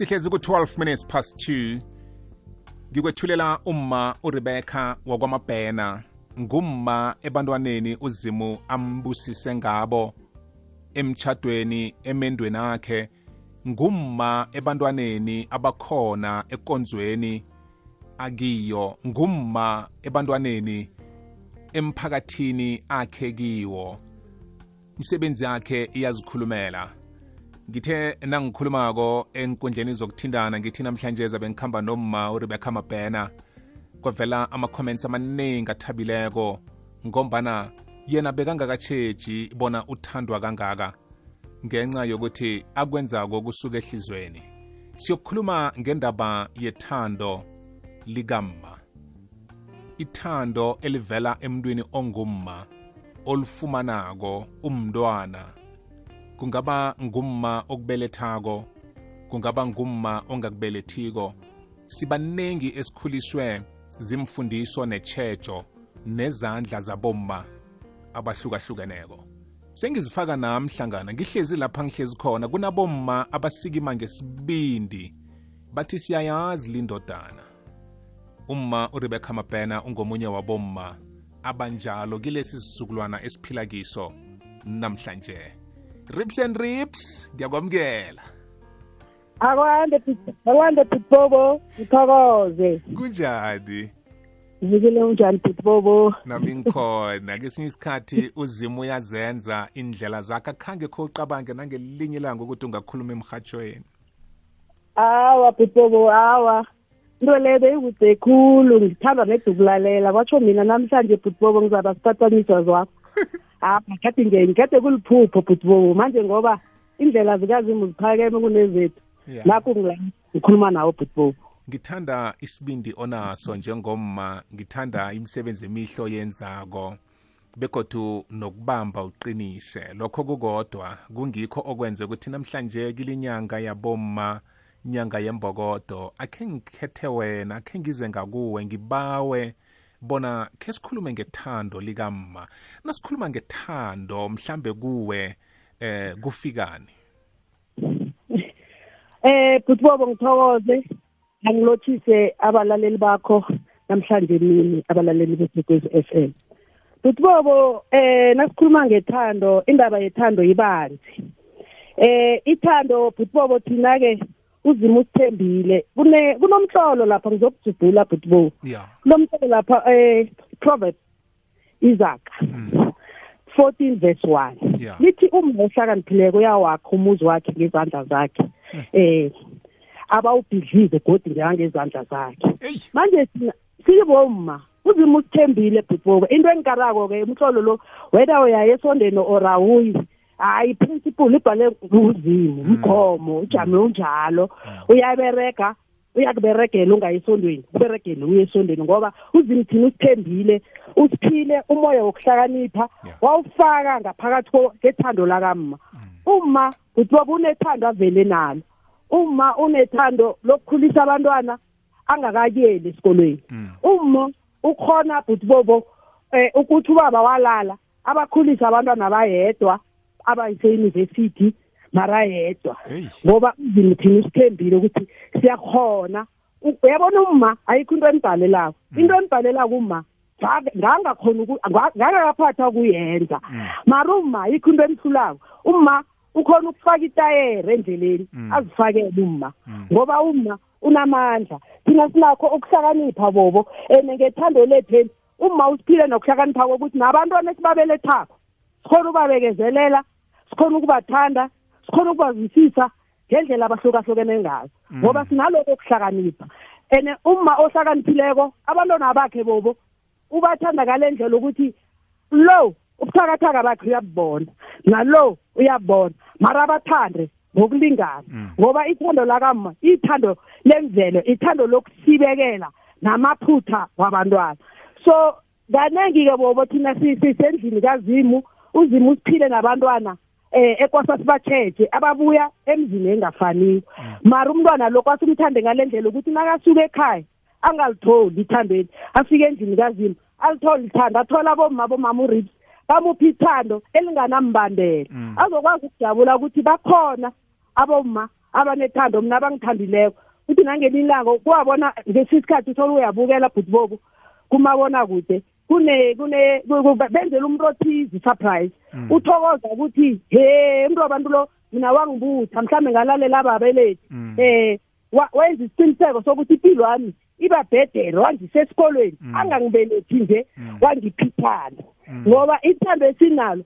sihlezi ku-12 minutes past 2 ngikwethulela umma uRebecca wakwamabhena ngumma ebantwaneni uzimu ambusise ngabo emchadweni emendweni akhe ngumma ebantwaneni abakhona ekonzweni akiyo ngumma ebantwaneni emphakathini akhe kiwo. Imisebenzi yakhe iyazikhulumela. Ngithe nangikhulumako enkundleni zokuthindana ngithi namhlanje zabe ngikhamba nomma urebecca mabhena. Kwavela ama-comments amaningi athabileko ngombana yena bekangakatsheji bona uthandwa kangaka ngenxa yokuthi akwenzako kusuka ehlizweni siyokukhuluma ngendaba yethando likamma. Ithando elivela emntwini ongumma olufumanako umntwana. Kungaba ngumma okubelethako kungaba ngumma ongakubelethiko. Sibaningi esikhuliswe zimfundiso nechejo nezandla zabomma abahlukahlukeneko. Sengizifaka nami hlangana ngihlezi lapha ngihlezi khona kunabomma abasikima ngesibindi bathi siyayazi lindodana umma urebecca mabhena ungomunye wabomma abanjalo kilesi sizukulwana esiphila kiso namhlanje. Rips and rips ngiyakwamukela. Akwande akwande pitbobo ngithokoze. Kunjani? Zikile unjani pitbobo? Nami ngikhona. Kesinye isikhathi uzima uyazenza indlela zakhe akhange kho uqabange nangelinye ilanga ukuthi ungakhuluma emhatshweni awa pitbobo awa. Into leyo beyikude khulu ngithanda nedukulalela kwatsho mina namhlanje pitbobo ngizaba sitatamiswa zwakho. apha kade ngikade kuliphupho pitbobo manje ngoba indlela zikazimu ziphakeme kunezethu. Yeah. nakho ngila ngikhuluma nawo pitbobo ngithanda isibindi onaso njengomma ngithanda imisebenzi emihlo yenzako begodu nokubamba uqinise lokho kukodwa kungikho okwenze ukuthi namhlanje kilinyanga yabomma inyanga yembokodo akhe ngikhethe wena akhe ngize ngakuwe ngibawe. Bona khe sikhulume ngethando likamma nasikhuluma ngethando mhlambe kuwe eh kufikani Eh Butbobo ngithokoze angilothise abalaleli bakho namhlanje mini abalaleli beSekwezi FM. Butbobo eh nasikhuluma ngethando indaba yethando ibanzi. Eh ithando Butbobo thina ke uzima usithembile kune kunomhlolo lapha ngizokujubhula Butbobo. yeah. Kunomhlolo lapha eh Proverbs Isaac 14 verse 1 Yeah. lithi uma ohlakaniphileko uyawakha umuzi wakhe ngezandla zakhe. Eh abawubhidlize godi ngezandla zakhe. Eyi manje sina sibomma uzima usithembile bhutobo into engikarako ke umhlolo lo whether uyaye esondeni or awuyi. Hayi principle ibhale kuzimu umgomo ujame unjalo. Uyabereka uyakuberegela ungayesondweni kuberegele uye esondweni ngoba uzimo thina usithembile usiphile umoya wokuhlakanipha wawufaka ngaphakathi kethando lakamma. Uma bhutobo unethando avele nalo. Uma unethando lokukhulisa abantwana angakayeli esikolweni. Mm. uma ukhona bhutibobo eh ukuthi ubaba walala abakhulisa abantwana bayedwa. Abayise university mara yedwa Hey. ngoba uzimo thina usithembile ukuthi siyakhona U- uyabona uma ayikho into embhalelako into embhalelako uma ngake- ngangakhona uku- nga- ngangakaphatha kuyenza. Mara uma ayikho into emhlulako uma ukhona ukufaka itayere endleleni Mm. azifakele uma Mm. ngoba uma unamandla thina sinakho ukuhlakanipha bobo and ngethando letheni uma usiphile nokuhlakanipha kokuthi nabantwana esibabelethako sikhona ukubabekezelela sikhona ukubathanda sikhona ukubazwisisa ngendlela abahlukahlukene ngazo. Ngoba sinaloko okuhlakanipha. And uma ohlakaniphileko abantwana bakhe bobo ubathanda ngale ndlela ukuthi lo ubuthakathaka bakhe uyabubona nalo uyabona mara abathande ngokulingana. Mm. ngoba ithando lakama ithando lemvelo ithando lokusibekela namaphutha wabantwana. So kaningi-ke bobo thina si- sisendlini kazimu uzimu usiphile nabantwana eh ekwasa sibatsheje ababuya emzini engafaniyo. Mara umntwana lo kwasimthande ngale ndlela ukuthi nakasuka ekhaya angalitholi ithandweni. Afike endlini kazimu alithole ithando athola abomma bomama urips bamuphi ithando elinganambandela. Mm. azokwazi ukujabula ukuthi bakhona abomma abanethando mina abangithandileko. Uthi nangelinye ilanga kuwabona ngesisikhathi uthole uyabukela bhutibobo kumabona kude kune kune benzela umuntu othize surprise uthokoza ukuthi he umuntu wabantu lo mina wangibutha mhlambe ngalalela ababelethi. Eh wenza isiqiniseko sokuthi impilo yami iba bhedere wangise esikolweni angangibelethi nje wangiphithana ngoba ithando esinalo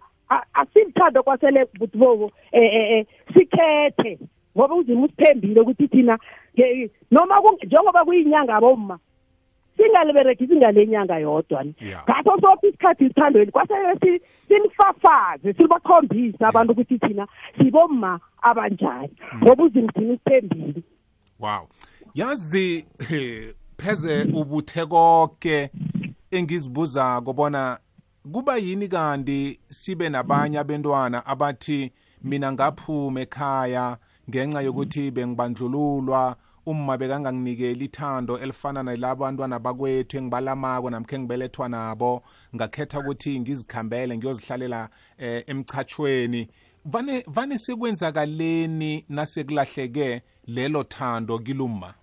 asilithando kwasele butbobo eh sikhethe. Ngoba uzima usithembile ukuthi thina noma njengoba kuyinyanga bomma singaliberegisi ngale nyanga yodwa ngaso sonke isikhathi isithandweni kwasele silifafaze silibakhombisa abantu ukuthi thina sibomma abanjani. Ngoba uzima thina usithembile. Wow. Yazi pheze ubuthe konke engizibuza kobona kuba yini kanti sibe nabanye abantwana abathi mina ngaphuma ekhaya ngenxa yokuthi bengibandlululwa umma bekanganginikeli ithando elifana nalabo bantwana bakwethu engibalamako namkhe engibelethwa nabo ngakhetha ukuthi ngizikhambele ngiyozihlalela eh, emchachweni. Vane vane sekwenzakaleni nasekulahleke lelo thando kilumma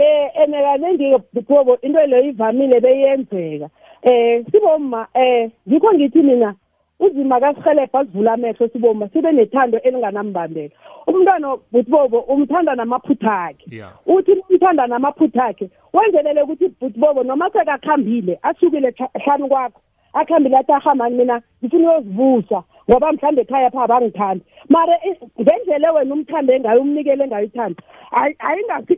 eh ene kaningi buthobo into leyo ivamile beyenzeka. Eh sibomma eh ngikho ngithi mina uzima kasihelebha sivula amehlo sibomma sibe nethando elinganambambela umntwana butbobo umthanda namaphutha akhe uthi umthanda namaphutha akhe wenzelele ukuthi butbobo noma sekakhambile asukile hlanu kwakho akhambile athi ahambani mina ngifuna uyozivusa. Ngoba mhlawumbe ekhaya pha abangithandi mara ngendlela wena umthande ngayo umnikele ngayo ithanda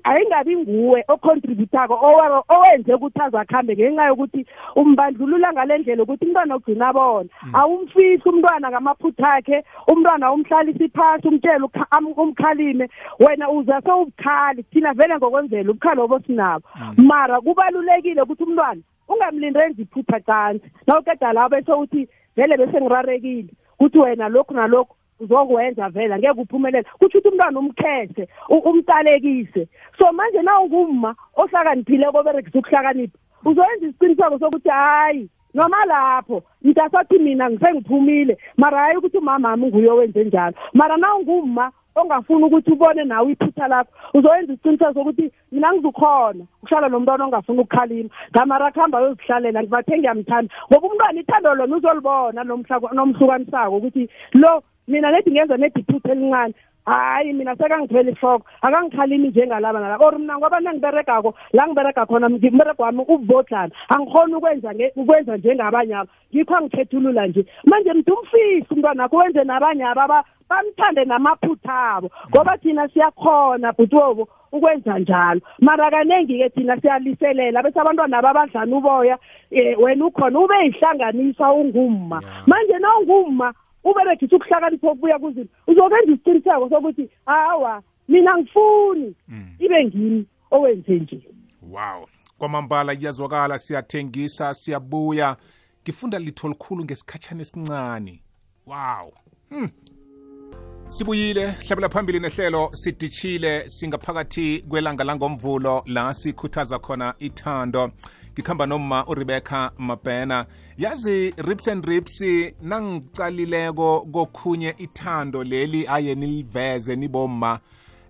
ayingabi nguwe ocontributako owenze ukuthi azakhambe ngenxa yokuthi umbandlulula ngale ndlela ukuthi umntwana ugcina bona. Awumfihli umntwana ngamaphutha akhe umntwana umhlalisa iphasi umtshela umkhalime. Wena uza sewubukhali thina vele ngokwenzela ubukhali obo sinabo. Mara kubalulekile ukuthi umntwana ungamlindenzi iphutha cansi nawuqeda lawo bese uthi vele bese ngirarekile kuthi wena lokhu nalokhu uzokwenza vela ngeke uphumelele. Kuthi ukuthi umntwana umkhethe umtalekise. So manje na ungumma ohlakaniphile koberekisa ukuhlakanipha uzoyenza isiqiniseko sokuthi hayi noma lapho ntasathi mina ngisengiphumile mara hayi ukuthi umama wami nguye owenze njalo. Mara na ungumma ongafuni ukuthi ubone nawe iphutha lakho. Uzoyenza isiqiniseko sokuthi mina ngizukhona ukuhlala nomntwana ongafuni ukukhalima. Ngamara kuhamba yozihlalela ngibathe ngiyamthanda. Ngoba umntwana ithando lona uzolibona nomhlukanisako ukuthi lo mina nedi ngenza nedi iphutha elincane. Hayi mina sekangithwele ihloko. Akangikhalimi njengalaba nalaba or mina ngoba nangiberegako la ngiberega khona mberego wami ubodlana angikhona ukwenza ukwenza njengabanye aba ngikho angikhethulula nje. Manje mntu umfisi umntwanakho wenze nabanye aba bamthande namaphutha abo ngoba thina siyakhona bhutwobo ukwenza njalo. Mara kaningi-ke thina siyaliselela bese abantwana ababadlana uboya um wena ukhona ube yihlanganiswa ungumma. Manje na ungumma uberegisa ukuhlakanipha okubuya kuzini? Uzokwenza isiqiniseko sokuthi hawa mina ngifuni ibe ngimi owenze nje. Wow. Kwamambala kuyazwakala siyathengisa siyabuya. Ngifunda litho likhulu ngesikhatshana esincane wow. Hmm. Sibuyile sihlabela phambili nehlelo sidishile singaphakathi kwelanga langomvulo. La sikhuthaza khona ithando. Ngikhamba noma uRebecca Mabhena. Yazi rips and rips nangicalileko kokhunye ithando leli aye niliveze nibomma.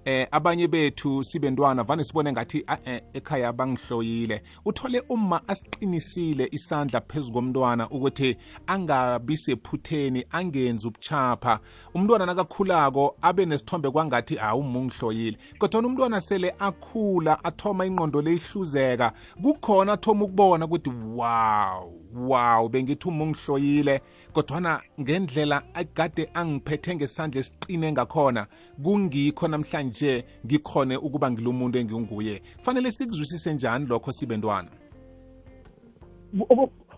Eh abanye bethu sibentwana vane sibone ngathi eh, ekhaya bangihloyile. Uthole uma asiqinisile isandla phezulu komntwana ukuthi angabi sephutheni angenzi ubuchapha. Umntwana nakakhulako abe nesithombe kwangathi awuma ungihloyile. Kodwa umntwana sele akhula athoma ingqondo leyihluzeka kukhona athoma ukubona ukuthi wow. Wow bengithi uma ungihloyile kodwana ngendlela akade angiphethe ngesandla esiqine ngakhona kungikho namhlanje ngikhone ukuba ngilumuntu enginguye. Fanele sikuzwisise njani lokho sibentwana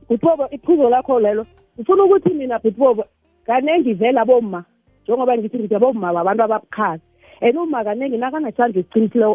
buthobo iphuzo lakho lelo ngifuna ukuthi mina buthobo kanengi vela bomma njengoba ngithi ngithi abomma babantu ababukhali and uma kaningi nakanasandla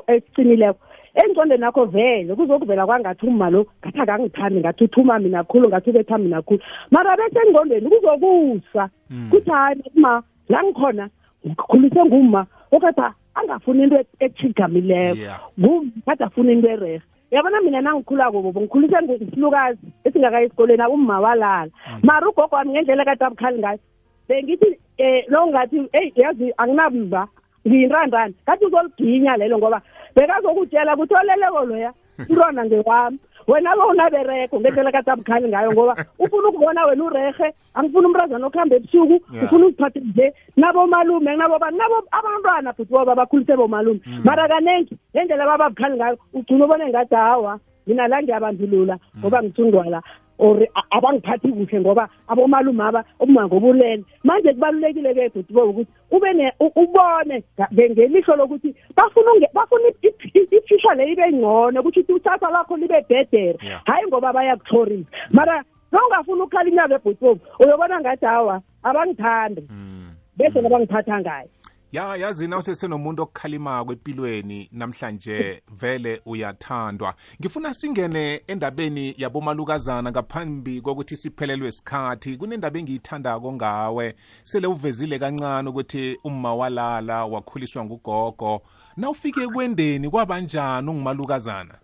esiqinileko engqondweni nakho vele kuzokuvela kwangathi uma lo ngathi akangithandi ngathi uthuma mina khulu ngathi ubetha mina khulu. Mara bese engqondweni kuzokusa kuthi hayi ma la ngikhona ngikhulise ngumma okade angafuni into echigamileko ngumkade afuna into erehe yabona mina nangikhulako bobo ngikhulise ngisilukazi esingakayi esikolweni umma walala. Mara ugogo wami ngendlela kade abukhali ngayo bengithi um lo ngathi eyi yazi anginamva ngiyintandani kathi uzoliginya lelo ngoba bekazokutshela ukuthi oleleko loya umntwana ngewami. Wena lo unabereko ngendlela kade abukhali ngayo ngoba ufuna ukubona wena urehe angifuna umrazana okuhamba ebusuku Yeah. ufuna uziphathe nje nabomalume nabo bani nabo abantwana futhi boba bakhulise bomalume. Mara kaningi ngendlela bababukhali ngayo ugcina ubone ngathi hawa mina la ngiyabandlulula ngoba ngithungwala or a- abangiphathi kuhle ngoba abomalume aba ubumangobulele manje kubalulekile-ke futhi bo ukuthi ube ne u- ubone nga- nge- ngelihlo lokuthi bafuna unge- bafuna i- i- i- ifisha le ibe ngcono ukuthi usasa lakho libe bhedere. Yeah. hhayi ngoba bayakuthorisa mara nongafuna ukukhala inyaka ebhutsobu uyobona ngathi hawa abangithandi. Mm. bese nabangiphatha ngayo ya yazi na usesenomuntu okukhalimako empilweni namhlanje vele uyathandwa. Ngifuna singene endabeni yabomalukazana ngaphambi kokuthi siphelelwe sikhathi kunendaba engiyithandako ngawe. Sele uvezile kancane ukuthi umma walala wakhuliswa ngugogo. Na ufike kwendeni kwabanjani ungumalukazana?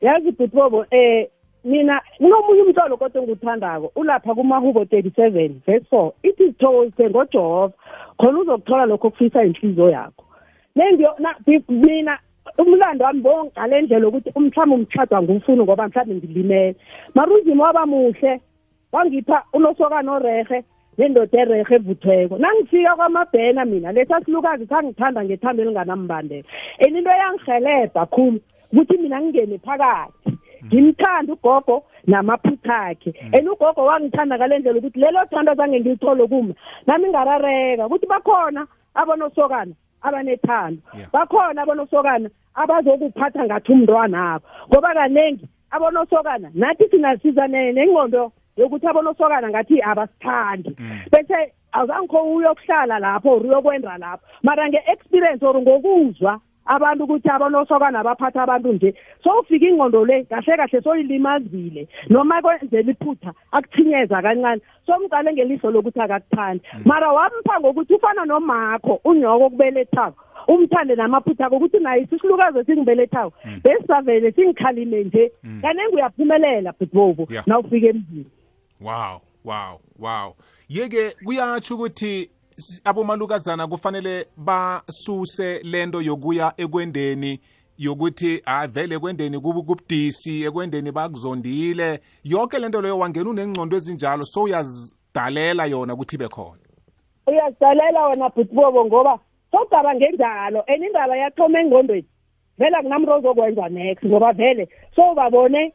Yazi bhutbobo eh mina kunomunye umtlolo kodwa engiwuthandako ulapha kumahubo 37 verse 4 ithi sithokoze ngojehova khona uzokuthola lokho okufisa inhliziyo yakho. Mina umlando wami ngale ndlela ukuthi mhlawumbe umtshadwa ngumfuni ngoba mhlawumbe ngilimele. Mara uzima waba muhle wangipha unosokana orehe nendoda erehe evuthweko. Nangifika kwamabhena mina lesa silukazi sangithanda ngethando elinganambandela. And into yangihelebha khulu ukuthi mina ngingene phakathi. Ngimthanda ugogo namaphutha akhe. And ugogo wangithanda ngale ndlela ukuthi lelo thando zange ngilithole kuma nami ngarareka ukuthi bakhona abonosokana abanethando. Yeah. bakhona abonosokana abazokuphatha ngathi umntwana abo ngoba kaningi abonosokana nathi sinasiza ne- nengqondo yokuthi abonosokana ngathi abasithandi. Bese awuzangikho uyokuhlala lapho or uyokwenda lapho. Mara nge-experience or ngokuzwa abantu ukuthi abonosokana baphatha abantu nje sowufika ingqondo le kahle kahle soyilimazile noma kwenzela iphutha akuthinyeza kancane. Somqale ngelihlo lokuthi akakuthandi. Mara wampha ngokuthi ufana nomakho unyoko okubelethako. Umthande namaphutha akho ukuthi naye isihlukazi esingibelethako. Besisavele singikhalime nje. Kanenge uyaphumelela bhutbobo Yeah. nawufika emzini. Wow wow wow. Yeke kuyatsho ukuthi s- abomalukazana kufanele basuse lento yokuya ekwendeni yokuthi ah vele ekwendeni kubu kubudisi ekwendeni bakuzondile. Yonke lento leyo wangena unengcondo ezinjalo so uyazidalela yona ukuthi ibe khona. Uyazidalela wena bhutbobo ngoba sogaba ngenjalo and indaba yathoma engqondweni. Vele akunamntu ozokwenza next ngoba vele sowubabone nge-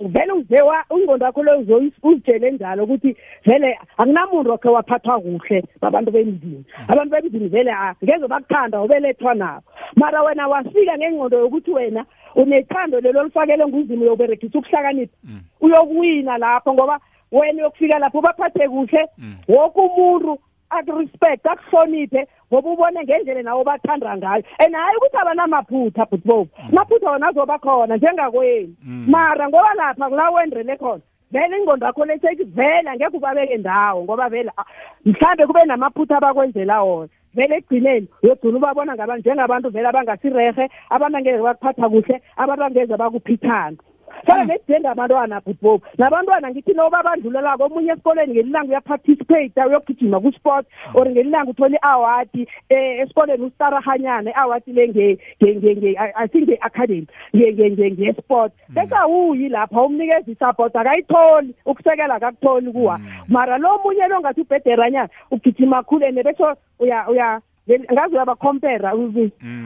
vele uzewa ingqondo yakho leyo uzoyi- uzitshele njalo ukuthi vele akunamuntu okhe waphathwa kuhle babantu bemzini abantu bemzini vele ah, ngeze bakuthanda ubelethwa nabo. Mara wena wafika ngengqondo yokuthi wena unethando lelo olifakele nguzimo uyoberegisa ukuhlakanipha. Uyokuwina lapho ngoba wena uyokufika lapho ubaphathe kuhle. Woke umuntu akurespect akuhloniphe ngoba ubone ngendlela nawo bathanda ngayo. And hayi ukuthi abanamaphutha bhutbobo amaphutha wona azoba khona njengakwenu. Mara ngoba lapha kula wendrele khona vele ingqondo yakho lesethi vele angeke ubabeke ndawo ngoba vele ah, mhlambe kube namaphutha abakwenzela wona. Vele ekugcineni uyogcina ubabona ngabantu njengabantu vele abangasirehe abantu angeke bakuphatha kuhle abantu angeze bakuphithana fana nesidengabantwana bhutbobo nabantwana ngithi noba abandlulelako omunye esikoleni ngelilanga uyaparticipate uyogijima kusport or ngelilanga uthola i-awadi um esikoleni ustarahanyana i-awadi le nge- nge- nge- nge- I- i think nge-academy nge- nge- nge- ngesport. Bese awuyi lapha umnikeza isupport akayitholi ukusekela akakutholi kuwa. Mara lo munye lo ngathi ubhederanyana ugijima khulene bese uya uya ngazi uyabakhompera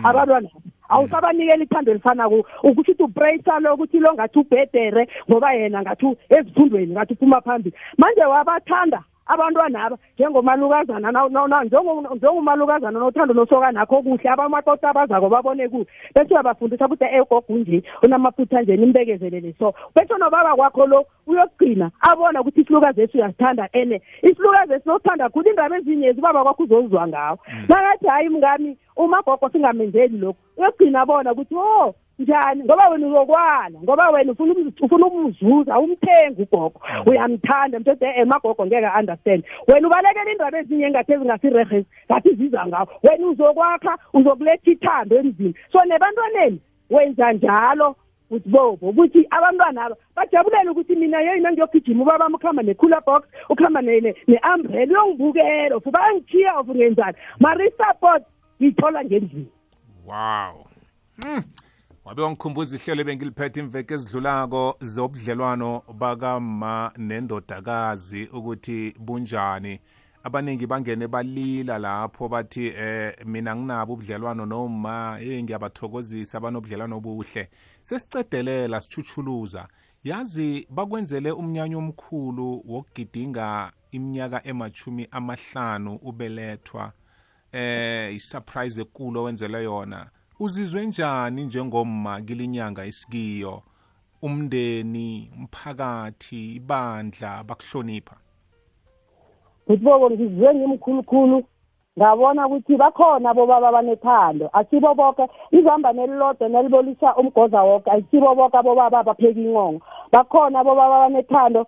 abantwana. Awusabanikela ithando elifanako ukuthi uthi uprayisa lo ukuthi lo ngathi ubhedere ngoba yena ngathi u- ezifundweni ngathi uphuma phambili manje wabathanda abantwana aba njengomalukazana na- na- na- njengo- njengomalukazana nothando nosokanakho kuhle abamakota abazako babone kuhle. Bese uyabafundisa ukuthi egogo nje unamaphutha nje nimbekezelele so. Bese nobaba kwakho lo uyokugcina abona ukuthi isilukazi esi uyasithanda ene. Isilukazi esinothanda khulu indaba ezinyezi ubaba kwakho uzozizwa ngawo. Nakathi hayi mngami umagogo singamenzeli lokhu uyogcina abona ukuthi o njani? Ngoba wena uzokwala ngoba wena ufuna umz- ufuna umzuza umthenga ugogo. Uyamthanda mthethe emagogo ngeke understand. Wena ubalekela indaba ezinye engathi ezingasirehesi ngathi ziza ngawo. Wena uzokwakha uzokuletha ithando emzini. So nebantwaneni wenza njalo ukuthi bobo ukuthi abantwana aba bajabulele ukuthi mina yeyi nangiyogijima ubabami ukuhamba ne-cooler box ukuhamba ne-umbrella uyongibukela of bayangithiya of ngenzani? Mara i-support ngiyithola ngendlini. Wow. Mm. wabe wangikhumbuza ihlelo ebengiliphethe imveke ezidlulako zobudlelwano bakama nendodakazi ukuthi bunjani? Abaningi bangene balila lapho bathi eh mina nginabo ubudlelwano noma hey ngiyabathokozisa abanobudlelwano obuhle. Sesicedelela sichuchuluza yazi bakwenzele umnyanya omkhulu wokugidinga iminyaka emachumi amahlanu ubelethwa. Eh isurprise ekulu owenzele yona. Uzizwe njani njengomma kilinyanga isikiyo umndeni umphakathi ibandla bakuhlonipha? Ngithibo ngizizwe ngimkhulukhulu. Ngabona ukuthi bakhona bobaba abanethando asibo boke izamba nelilodwa nelibolisa umgoza woke ayisibo boke abobaba abapheka inqongo. Bakhona bobaba abanethando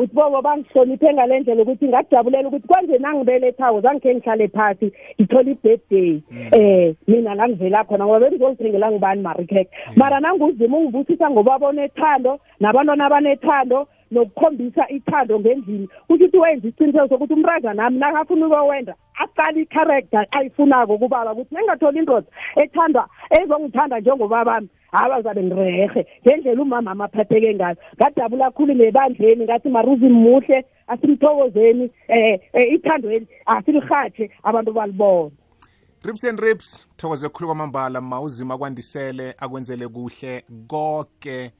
ukuthi bobo bangihloniphe ngale ndlela ukuthi ngakujabulela ukuthi kwanje nangibelethako zangikhe ngihlale phasi ngithole i-birthday. Um mina ngangivela khona ngoba bengizozithengela ngibani marikheke mara nanguzima ungibusisa ngoba bonethando nabantwana abanethando nokukhombisa ithando ngendlini kusho ukuthi wenza isiqiniseko sokuthi umraza nami nakafuna ukowenda aqale i-character ayifunako kubaba ukuthi nengatholi indoda ethandwa ezongithanda njengobabami hayi zabe ngirehe ngendlela umama amaphatheke ngayo. Ngadabula khulu nebandleni ngathi maruzi muhle asimthokozeni um ithandweni asilihatshe abantu balibona rips and rips thokoze khulu kwamambala mawuzima kwandisele akwenzele kuhle konke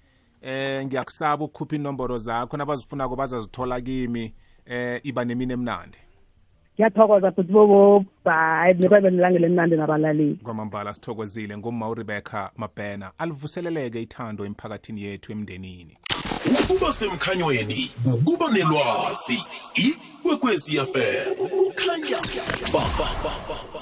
eh ngiyakusaba ukukhupha inomboro zakho nabazifunako bazazithola kimi eh iba nemini emnandi. Ngiyathokoza futhi bobo bye nikwebe nilangele emnandi nabalaleli. Kwamambala sithokozile. Ngumma urebecca mabhena. Alivuseleleke ithando emphakathini yethu emndenini. Ukuba semkhanyweni ukuba nelwazi. Ikwekwezi fm kukhanya ba, ba, ba, ba.